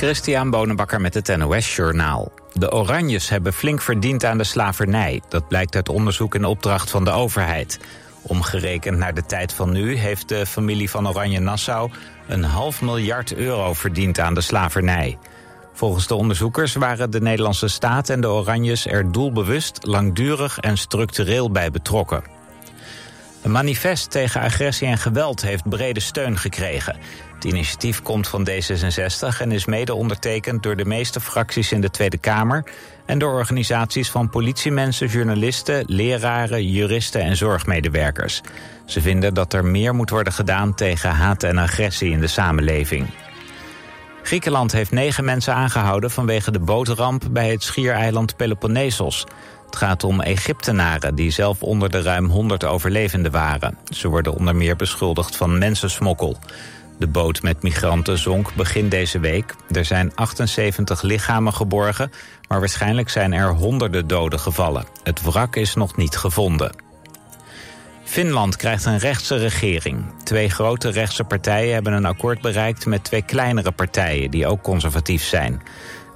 Christian Bonenbakker met het NOS Journaal. De Oranjes hebben flink verdiend aan de slavernij. Dat blijkt uit onderzoek in opdracht van de overheid. Omgerekend naar de tijd van nu heeft de familie van Oranje-Nassau... een half miljard euro verdiend aan de slavernij. Volgens de onderzoekers waren de Nederlandse staat en de Oranjes... er doelbewust, langdurig en structureel bij betrokken. Een manifest tegen agressie en geweld heeft brede steun gekregen. Het initiatief komt van D66 en is mede ondertekend door de meeste fracties in de Tweede Kamer en door organisaties van politiemensen, journalisten, leraren, juristen en zorgmedewerkers. Ze vinden dat er meer moet worden gedaan tegen haat en agressie in de samenleving. Griekenland heeft negen mensen aangehouden vanwege de bootramp bij het schiereiland Peloponnesos. Het gaat om Egyptenaren die zelf onder de ruim 100 overlevenden waren. Ze worden onder meer beschuldigd van mensensmokkel. De boot met migranten zonk begin deze week. Er zijn 78 lichamen geborgen, maar waarschijnlijk zijn er honderden doden gevallen. Het wrak is nog niet gevonden. Finland krijgt een rechtse regering. Twee grote rechtse partijen hebben een akkoord bereikt met twee kleinere partijen die ook conservatief zijn.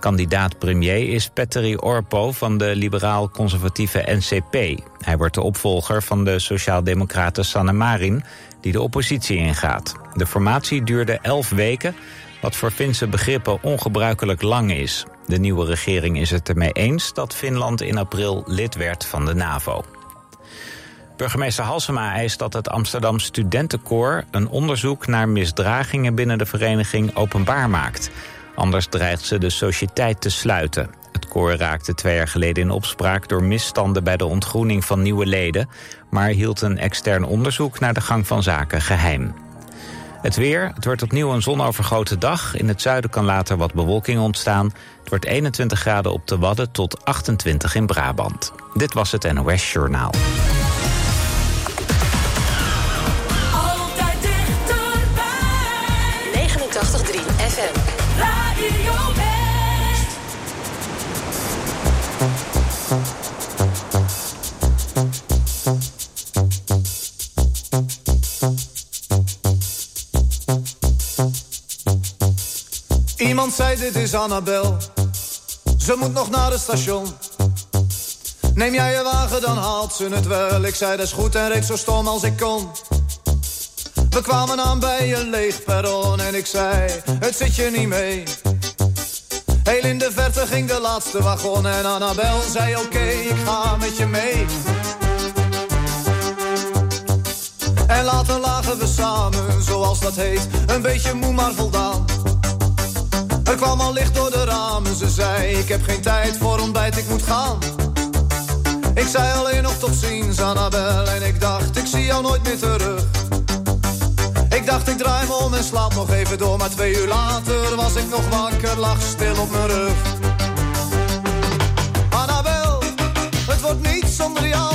Kandidaat-premier is Petteri Orpo van de liberaal-conservatieve NCP. Hij wordt de opvolger van de sociaal-democraten Sanne Marin, die de oppositie ingaat. De formatie duurde elf weken, wat voor Finse begrippen ongebruikelijk lang is. De nieuwe regering is het ermee eens dat Finland in april lid werd van de NAVO. Burgemeester Halsema eist dat het Amsterdam Studentenkoor... een onderzoek naar misdragingen binnen de vereniging openbaar maakt. Anders dreigt ze de sociëteit te sluiten. Het koor raakte twee jaar geleden in opspraak door misstanden bij de ontgroening van nieuwe leden, maar hield een extern onderzoek naar de gang van zaken geheim. Het weer, het wordt opnieuw een zonovergoten dag. In het zuiden kan later wat bewolking ontstaan. Het wordt 21 graden op de Wadden tot 28 in Brabant. Dit was het NOS Journaal. Zei dit is Annabel. Ze moet nog naar het station. Neem jij je wagen, dan haalt ze het wel. Ik zei dat is goed en reed zo stom als ik kon. We kwamen aan bij een leeg perron en ik zei, het zit je niet mee. Heel in de verte ging de laatste wagon en Annabel zei oké, ik ga met je mee. En later lagen we samen, zoals dat heet, een beetje moe maar voldaan. Er kwam al licht door de ramen, ze zei ik heb geen tijd voor ontbijt, ik moet gaan. Ik zei alleen nog tot ziens, Annabel, en ik dacht ik zie jou nooit meer terug. Ik dacht ik draai me om en slaap nog even door, maar twee uur later was ik nog wakker, lag stil op mijn rug. Annabel, het wordt niet zonder jou,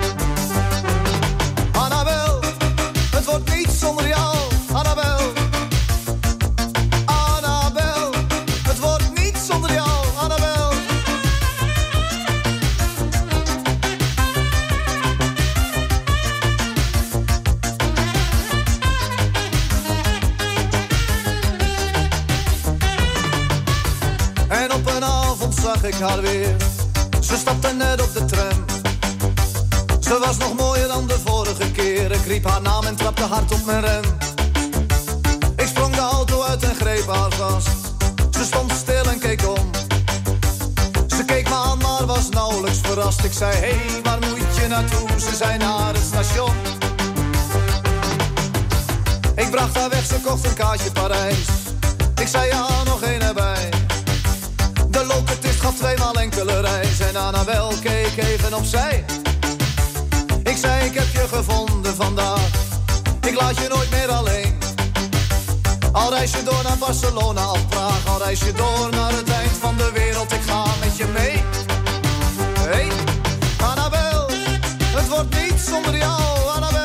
Haar weer. Ze stapte net op de tram. Ze was nog mooier dan de vorige keer. Ik riep haar naam en trapte hard op mijn rem. Ik sprong de auto uit en greep haar vast. Ze stond stil en keek om. Ze keek me aan, maar was nauwelijks verrast. Ik zei, hé, hey, waar moet je naartoe? Ze zei naar het station. Ik bracht haar weg, ze kocht een kaartje Parijs. Ik zei, ja, nog één erbij tweemaal enkele reis. En Annabel keek even op zij. Ik zei, ik heb je gevonden vandaag. Ik laat je nooit meer alleen. Al reis je door naar Barcelona of Praag. Al reis je door naar het eind van de wereld. Ik ga met je mee. Hey, Annabel, het wordt niet zonder jou, Annabel.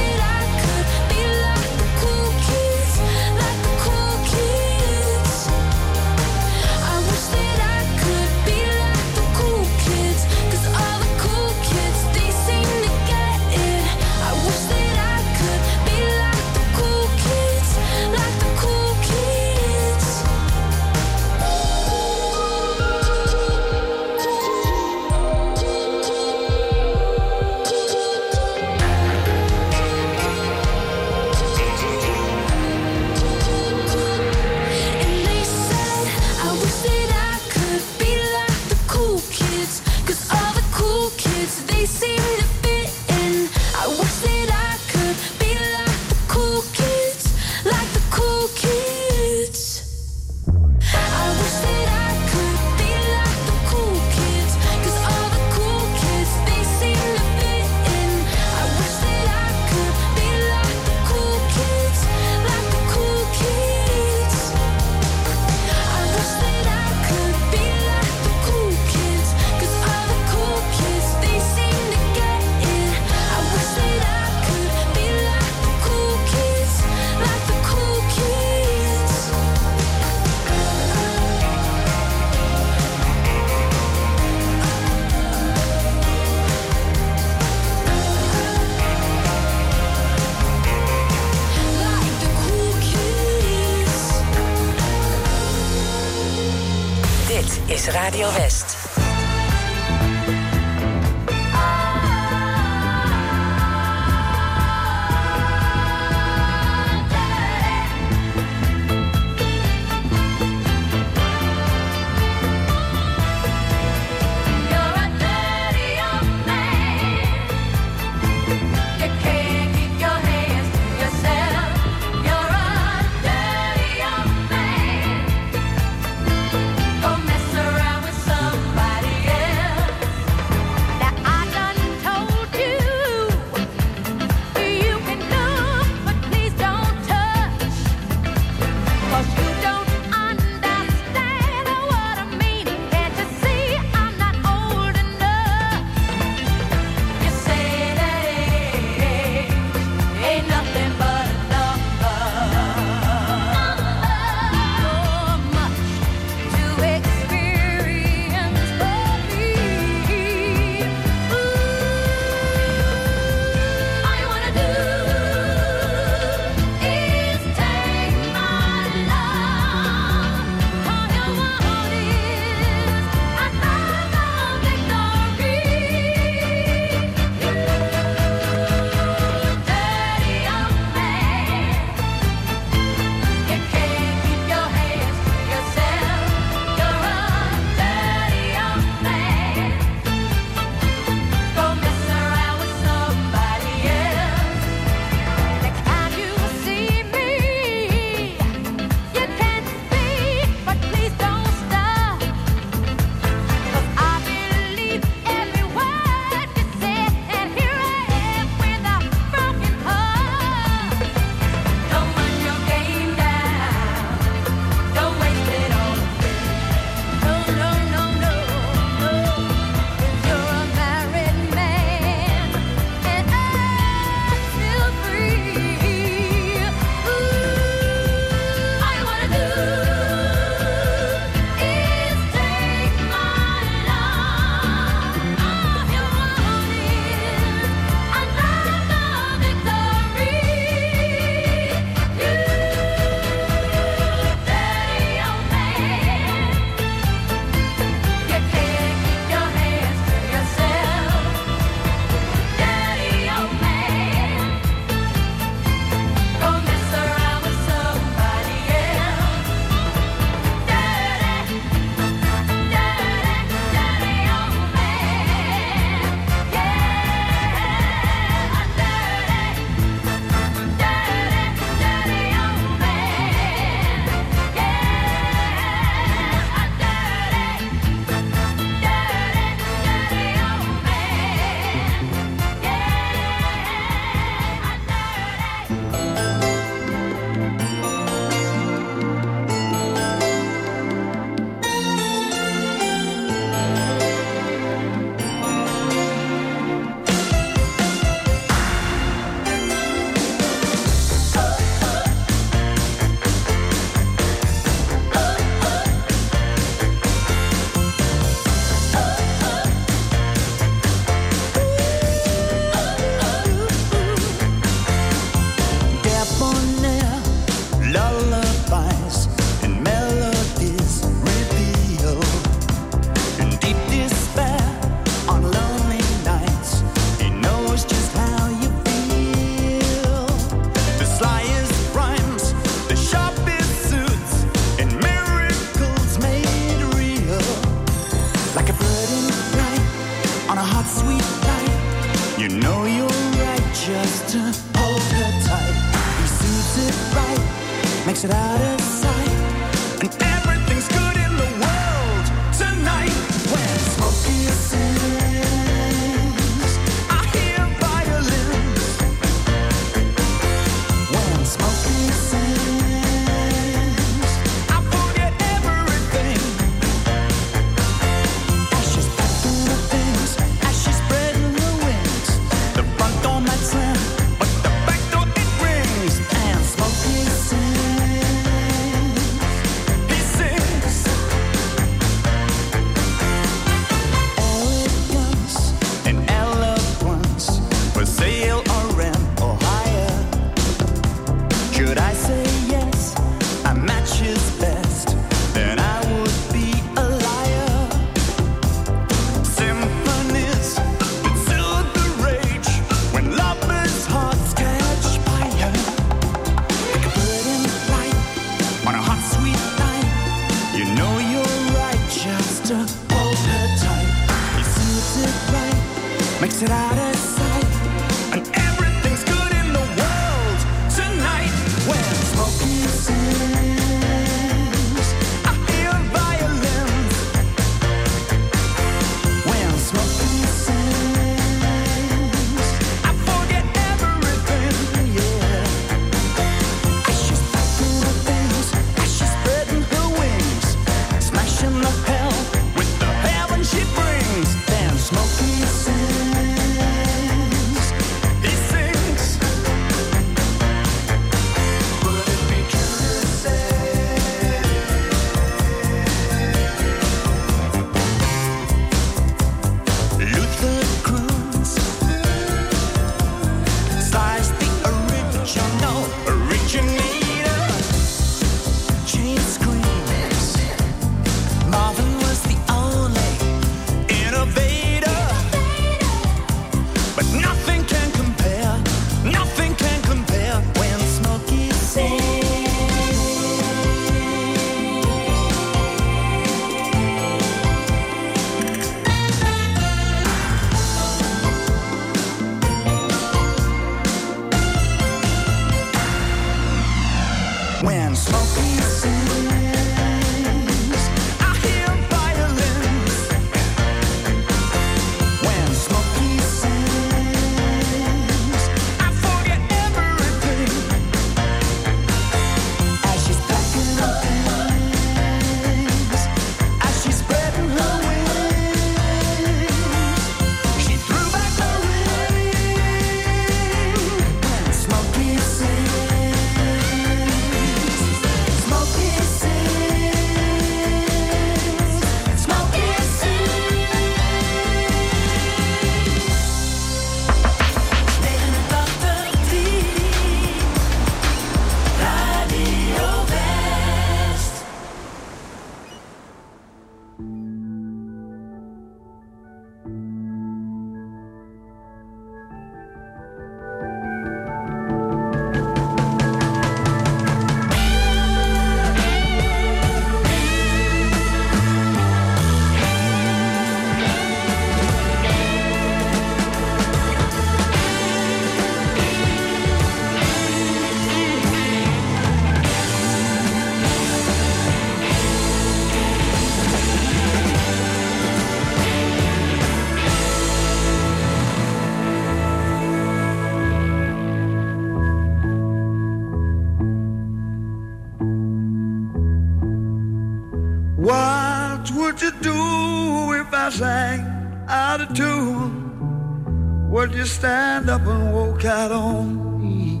stand up and walk out on me.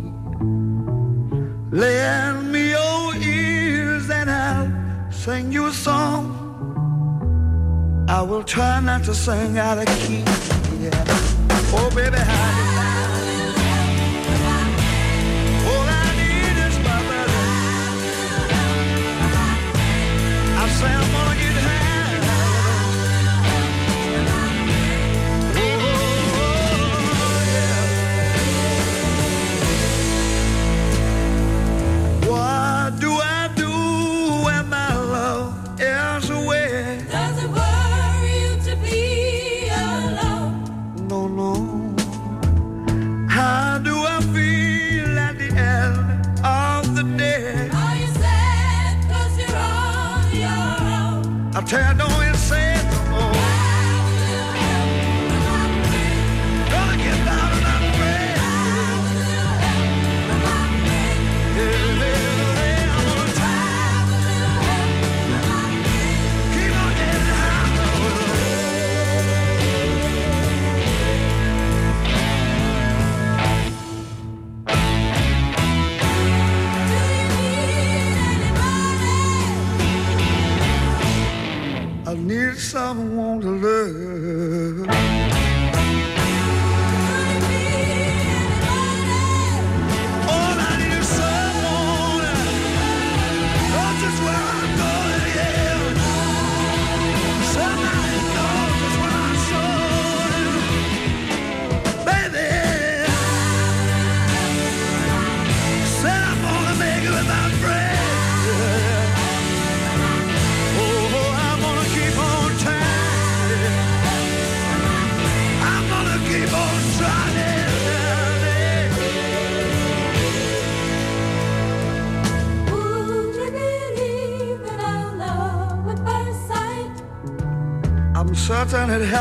Lend me your ears and I'll sing you a song. I will try not to sing out of key.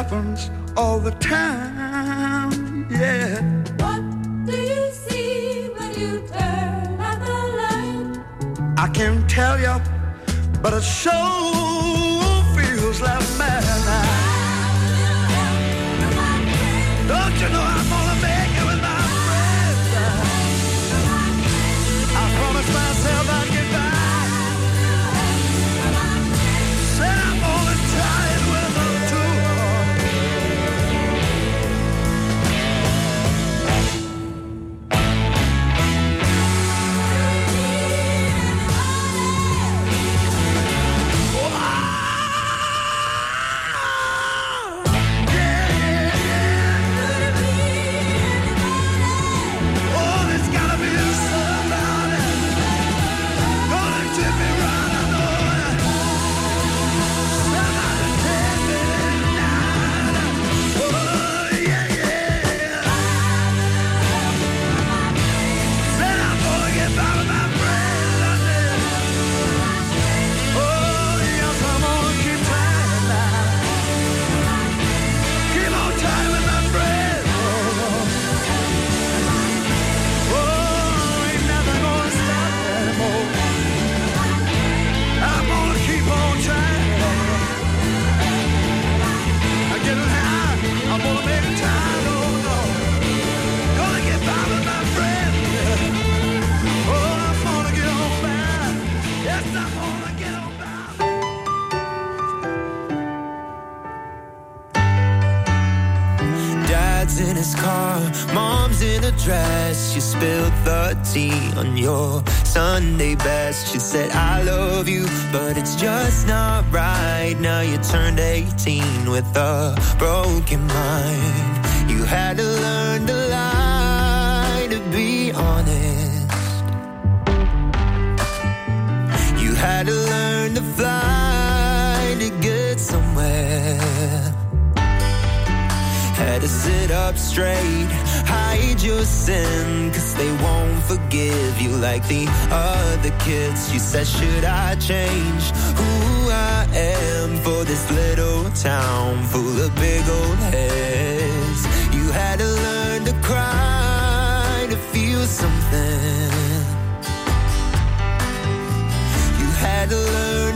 happens all the time. Yeah. What do you see when you turn out the light? I can't tell you, but it shows. 13 with a broken mind. You had to learn to lie to be honest. You had to learn to fly to get somewhere. Had to sit up straight, hide your sins like the other kids. She said, Should I change who I am for this little town full of big old heads? You had to learn to cry to feel something. You had to learn.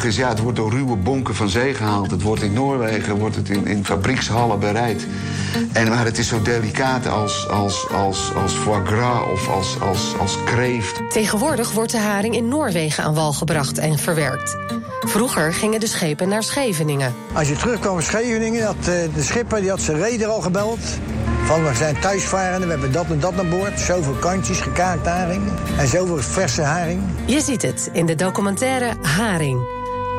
Grappige is, ja, het wordt door ruwe bonken van zee gehaald. Het wordt in Noorwegen wordt het in, in fabriekshallen bereid. En, maar het is zo delicaat als, als, als, als foie gras of als, als, als kreeft. Tegenwoordig wordt de haring in Noorwegen aan wal gebracht en verwerkt. Vroeger gingen de schepen naar Scheveningen. Als je terugkwam in Scheveningen, had eh, de schipper die had zijn reder al gebeld. Van we zijn thuisvarenden, we hebben dat en dat aan boord. Zoveel kantjes, gekaakt haring. En zoveel verse haring. Je ziet het in de documentaire Haring.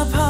Apart,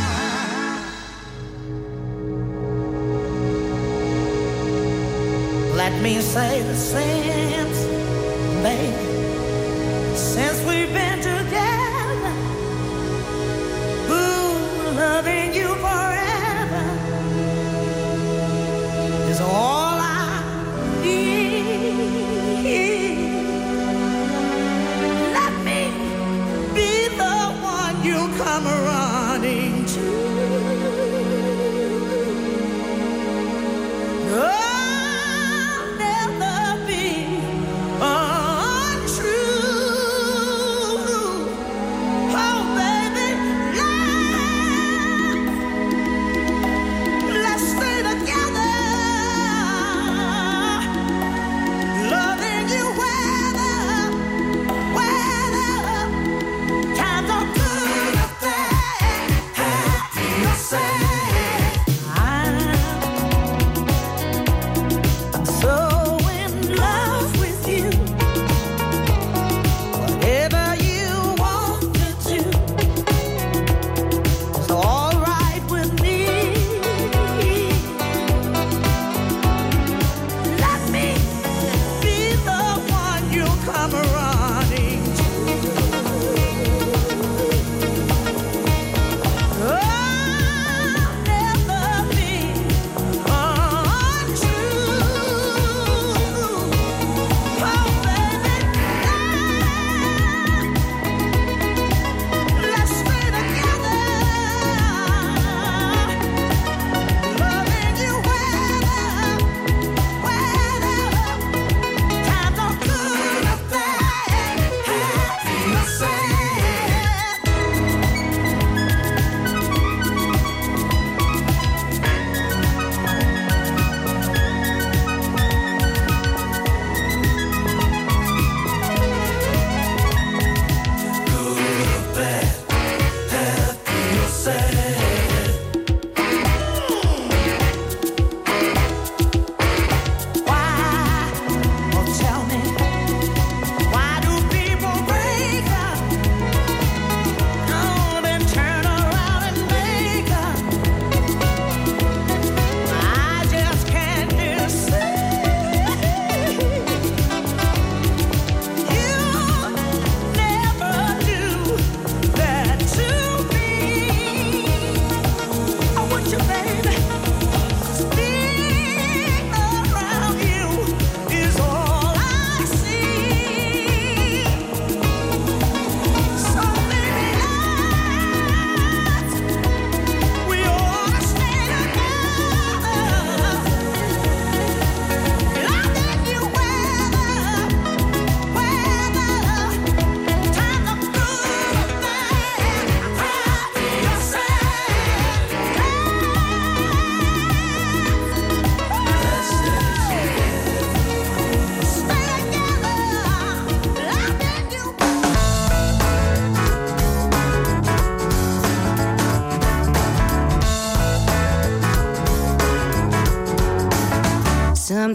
Me say the since, baby, since we've been together, ooh, loving you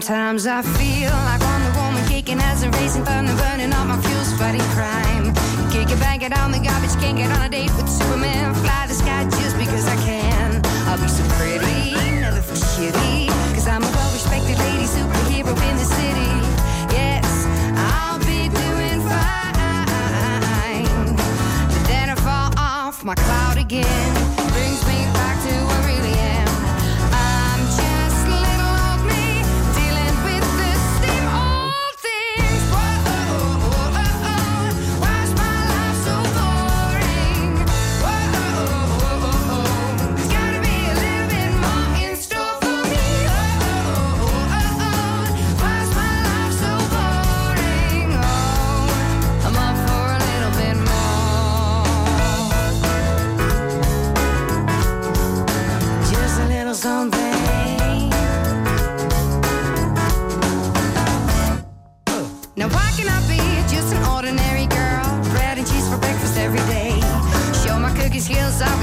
Sometimes I feel like Wonder Woman kicking as a racing thunder, burning all my fuels, fighting crime. Kick it, bang it on the garbage, can't get on a date with Superman. Fly the sky just because I can. I'll be so pretty, never for shitty. Cause I'm a well respected lady superhero in the city. Yes, I'll be doing fine. But then I fall off my cloud again. these heels off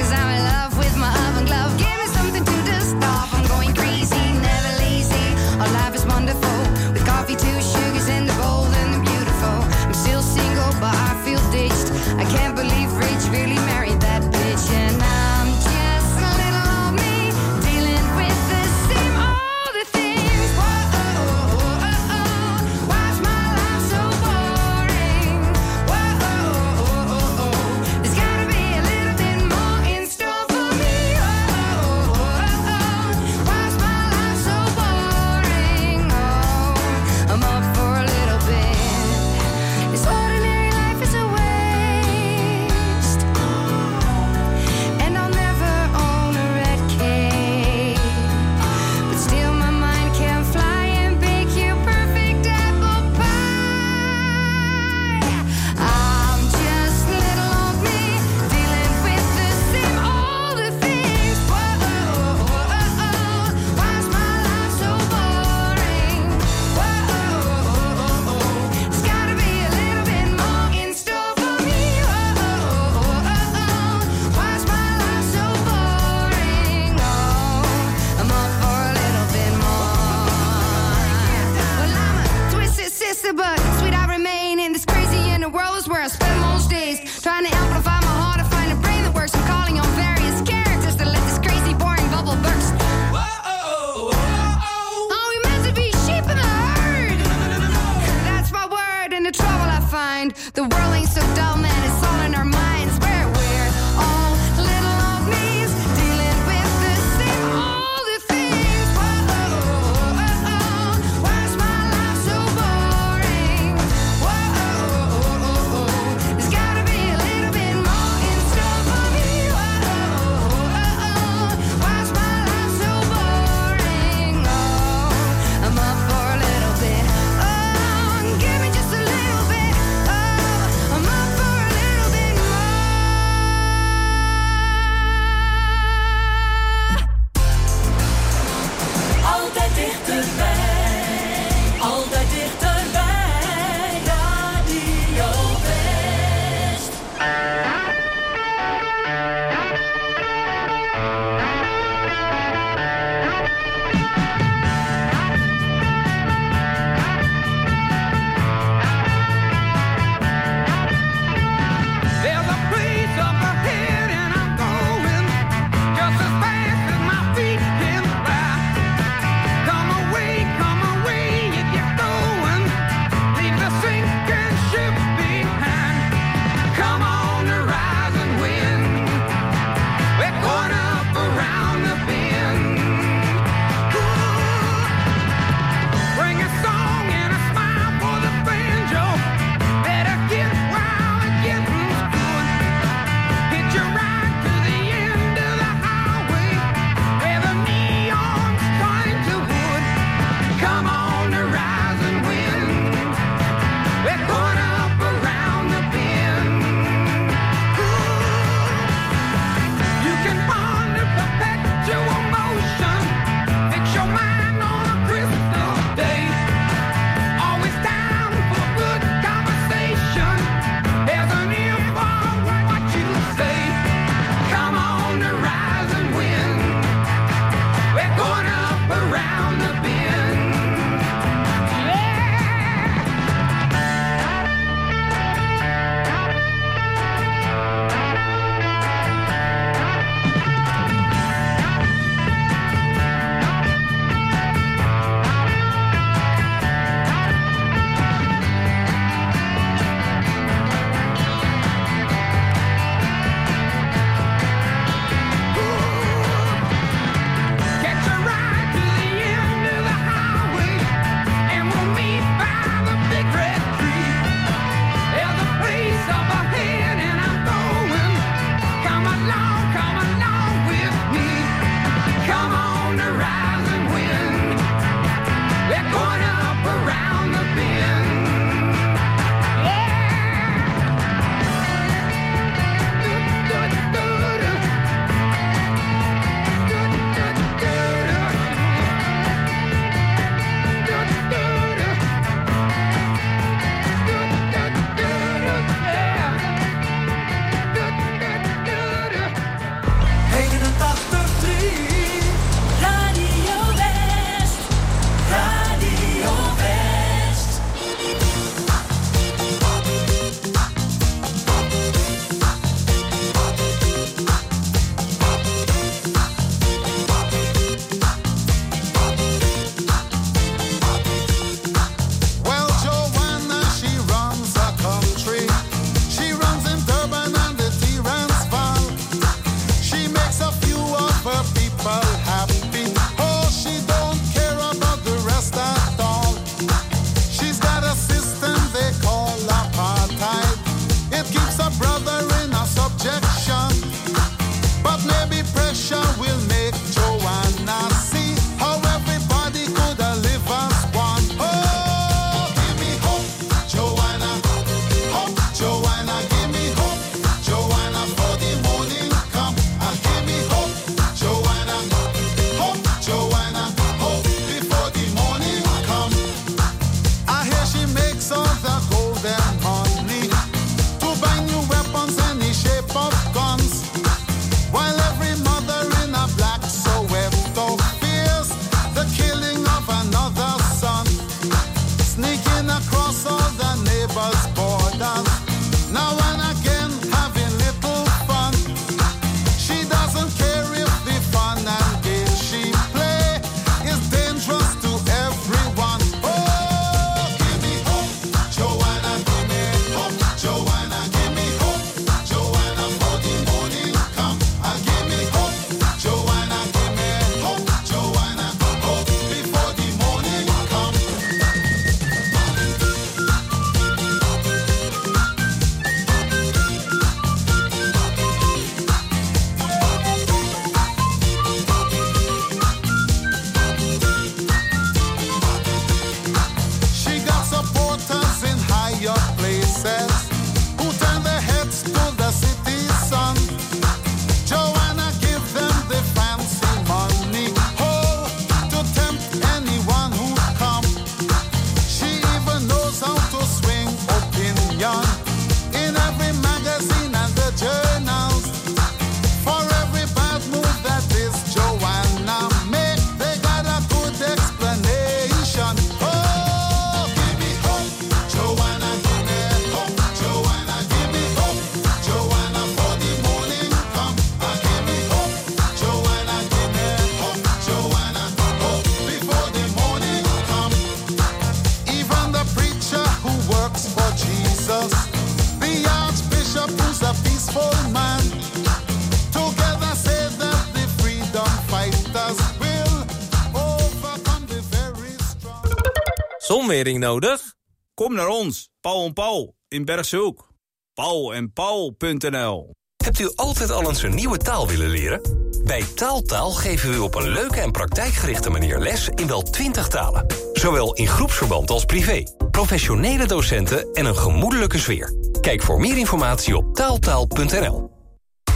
Nodig? Kom naar ons, Paul en Paul, in Bergshoek. Paul en Paul.nl Hebt u altijd al eens een nieuwe taal willen leren? Bij Taaltaal geven we u op een leuke en praktijkgerichte manier les in wel 20 talen. Zowel in groepsverband als privé. Professionele docenten en een gemoedelijke sfeer. Kijk voor meer informatie op taaltaal.nl.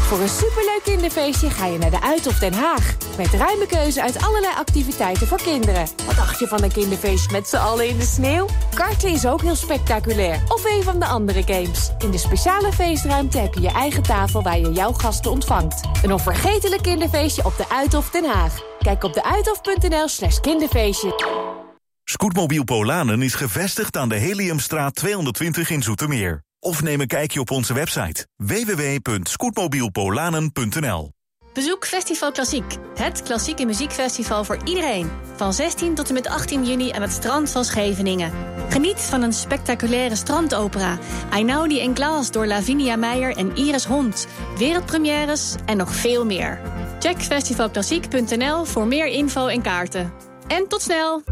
Voor een superleuk kinderfeestje ga je naar de Uithof Den Haag. Met ruime keuze uit allerlei activiteiten voor kinderen. Wat dacht je van een kinderfeestje met z'n allen in de sneeuw? Karten is ook heel spectaculair. Of een van de andere games. In de speciale feestruimte heb je je eigen tafel waar je jouw gasten ontvangt. Een onvergetelijk kinderfeestje op de Uithof Den Haag. Kijk op deuithof.nl slash kinderfeestje. Scootmobiel Polanen is gevestigd aan de Heliumstraat 220 in Zoetermeer. Of neem een kijkje op onze website www.scootmobielpolanen.nl Bezoek Festival Klassiek, het klassieke muziekfestival voor iedereen. Van 16 tot en met 18 juni aan het strand van Scheveningen. Geniet van een spectaculaire strandopera. Einaudi en Klaas door Lavinia Meijer en Iris Hond. Wereldpremières en nog veel meer. Check festivalklassiek.nl voor meer info en kaarten. En tot snel!